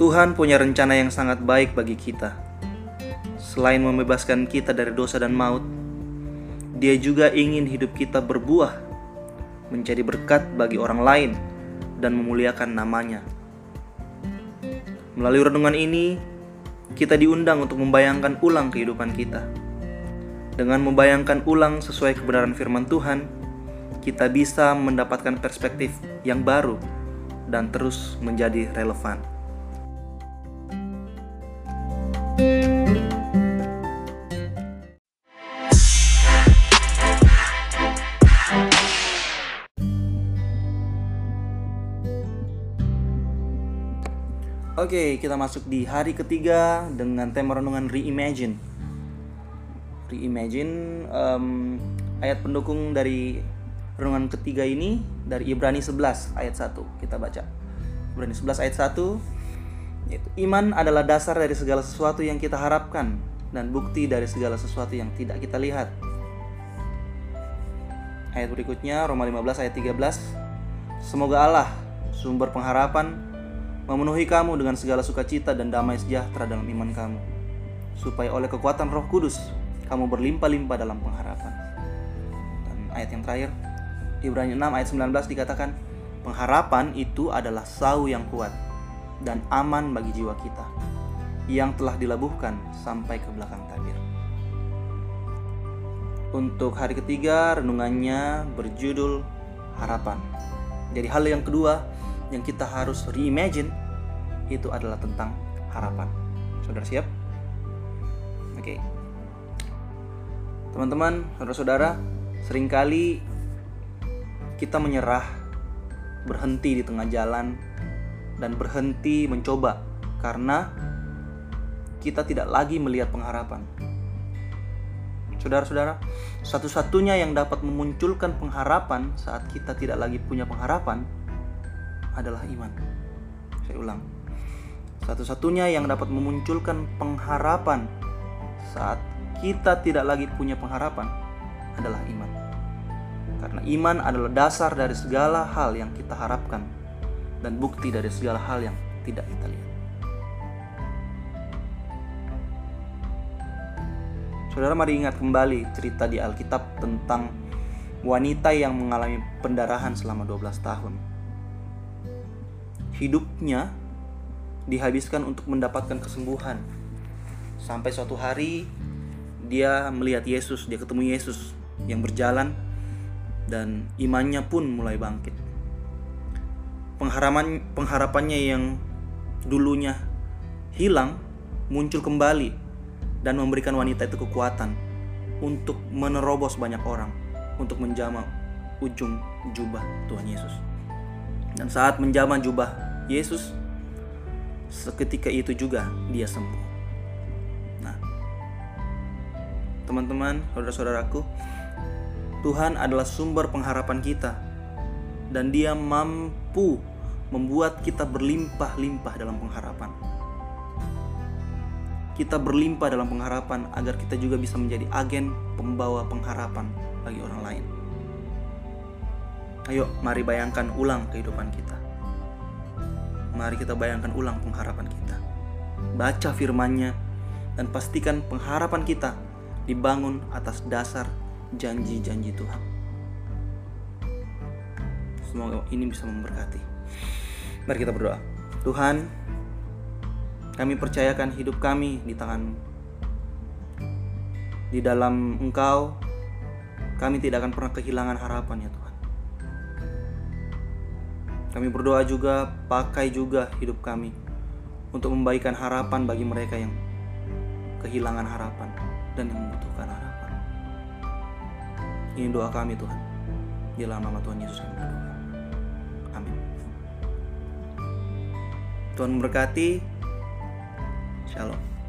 Tuhan punya rencana yang sangat baik bagi kita. Selain membebaskan kita dari dosa dan maut, Dia juga ingin hidup kita berbuah, menjadi berkat bagi orang lain, dan memuliakan namanya. Melalui renungan ini, kita diundang untuk membayangkan ulang kehidupan kita. Dengan membayangkan ulang sesuai kebenaran firman Tuhan, kita bisa mendapatkan perspektif yang baru dan terus menjadi relevan. Oke, kita masuk di hari ketiga dengan tema renungan Reimagine. Reimagine um, ayat pendukung dari renungan ketiga ini dari Ibrani 11 ayat 1. Kita baca. Ibrani 11 ayat 1 yaitu iman adalah dasar dari segala sesuatu yang kita harapkan dan bukti dari segala sesuatu yang tidak kita lihat. Ayat berikutnya Roma 15 ayat 13. Semoga Allah sumber pengharapan memenuhi kamu dengan segala sukacita dan damai sejahtera dalam iman kamu, supaya oleh kekuatan Roh Kudus kamu berlimpah-limpah dalam pengharapan. Dan ayat yang terakhir, Ibrani 6 ayat 19 dikatakan, pengharapan itu adalah sau yang kuat dan aman bagi jiwa kita yang telah dilabuhkan sampai ke belakang tabir. Untuk hari ketiga, renungannya berjudul harapan. Jadi hal yang kedua yang kita harus reimagine itu adalah tentang harapan. Saudara siap? Oke. Teman-teman, saudara-saudara, sering kali kita menyerah, berhenti di tengah jalan, dan berhenti mencoba karena kita tidak lagi melihat pengharapan. Saudara-saudara, satu-satunya yang dapat memunculkan pengharapan saat kita tidak lagi punya pengharapan adalah iman. Saya ulang. Satu-satunya yang dapat memunculkan pengharapan saat kita tidak lagi punya pengharapan adalah iman. Karena iman adalah dasar dari segala hal yang kita harapkan dan bukti dari segala hal yang tidak kita lihat. Saudara mari ingat kembali cerita di Alkitab tentang wanita yang mengalami pendarahan selama 12 tahun hidupnya dihabiskan untuk mendapatkan kesembuhan. Sampai suatu hari dia melihat Yesus, dia ketemu Yesus yang berjalan dan imannya pun mulai bangkit. Pengharapan pengharapannya yang dulunya hilang muncul kembali dan memberikan wanita itu kekuatan untuk menerobos banyak orang untuk menjamah ujung jubah Tuhan Yesus. Dan saat menjamah jubah Yesus seketika itu juga dia sembuh. Nah, teman-teman, saudara-saudaraku, Tuhan adalah sumber pengharapan kita dan dia mampu membuat kita berlimpah-limpah dalam pengharapan. Kita berlimpah dalam pengharapan agar kita juga bisa menjadi agen pembawa pengharapan bagi orang lain. Ayo, mari bayangkan ulang kehidupan kita mari kita bayangkan ulang pengharapan kita. Baca firman-Nya dan pastikan pengharapan kita dibangun atas dasar janji-janji Tuhan. Semoga ini bisa memberkati. Mari kita berdoa. Tuhan, kami percayakan hidup kami di tangan Di dalam Engkau, kami tidak akan pernah kehilangan harapan ya Tuhan. Kami berdoa juga, pakai juga hidup kami untuk memberikan harapan bagi mereka yang kehilangan harapan dan yang membutuhkan harapan. Ini doa kami Tuhan. Di dalam nama Tuhan Yesus kami berdoa. Amin. Tuhan memberkati. Shalom.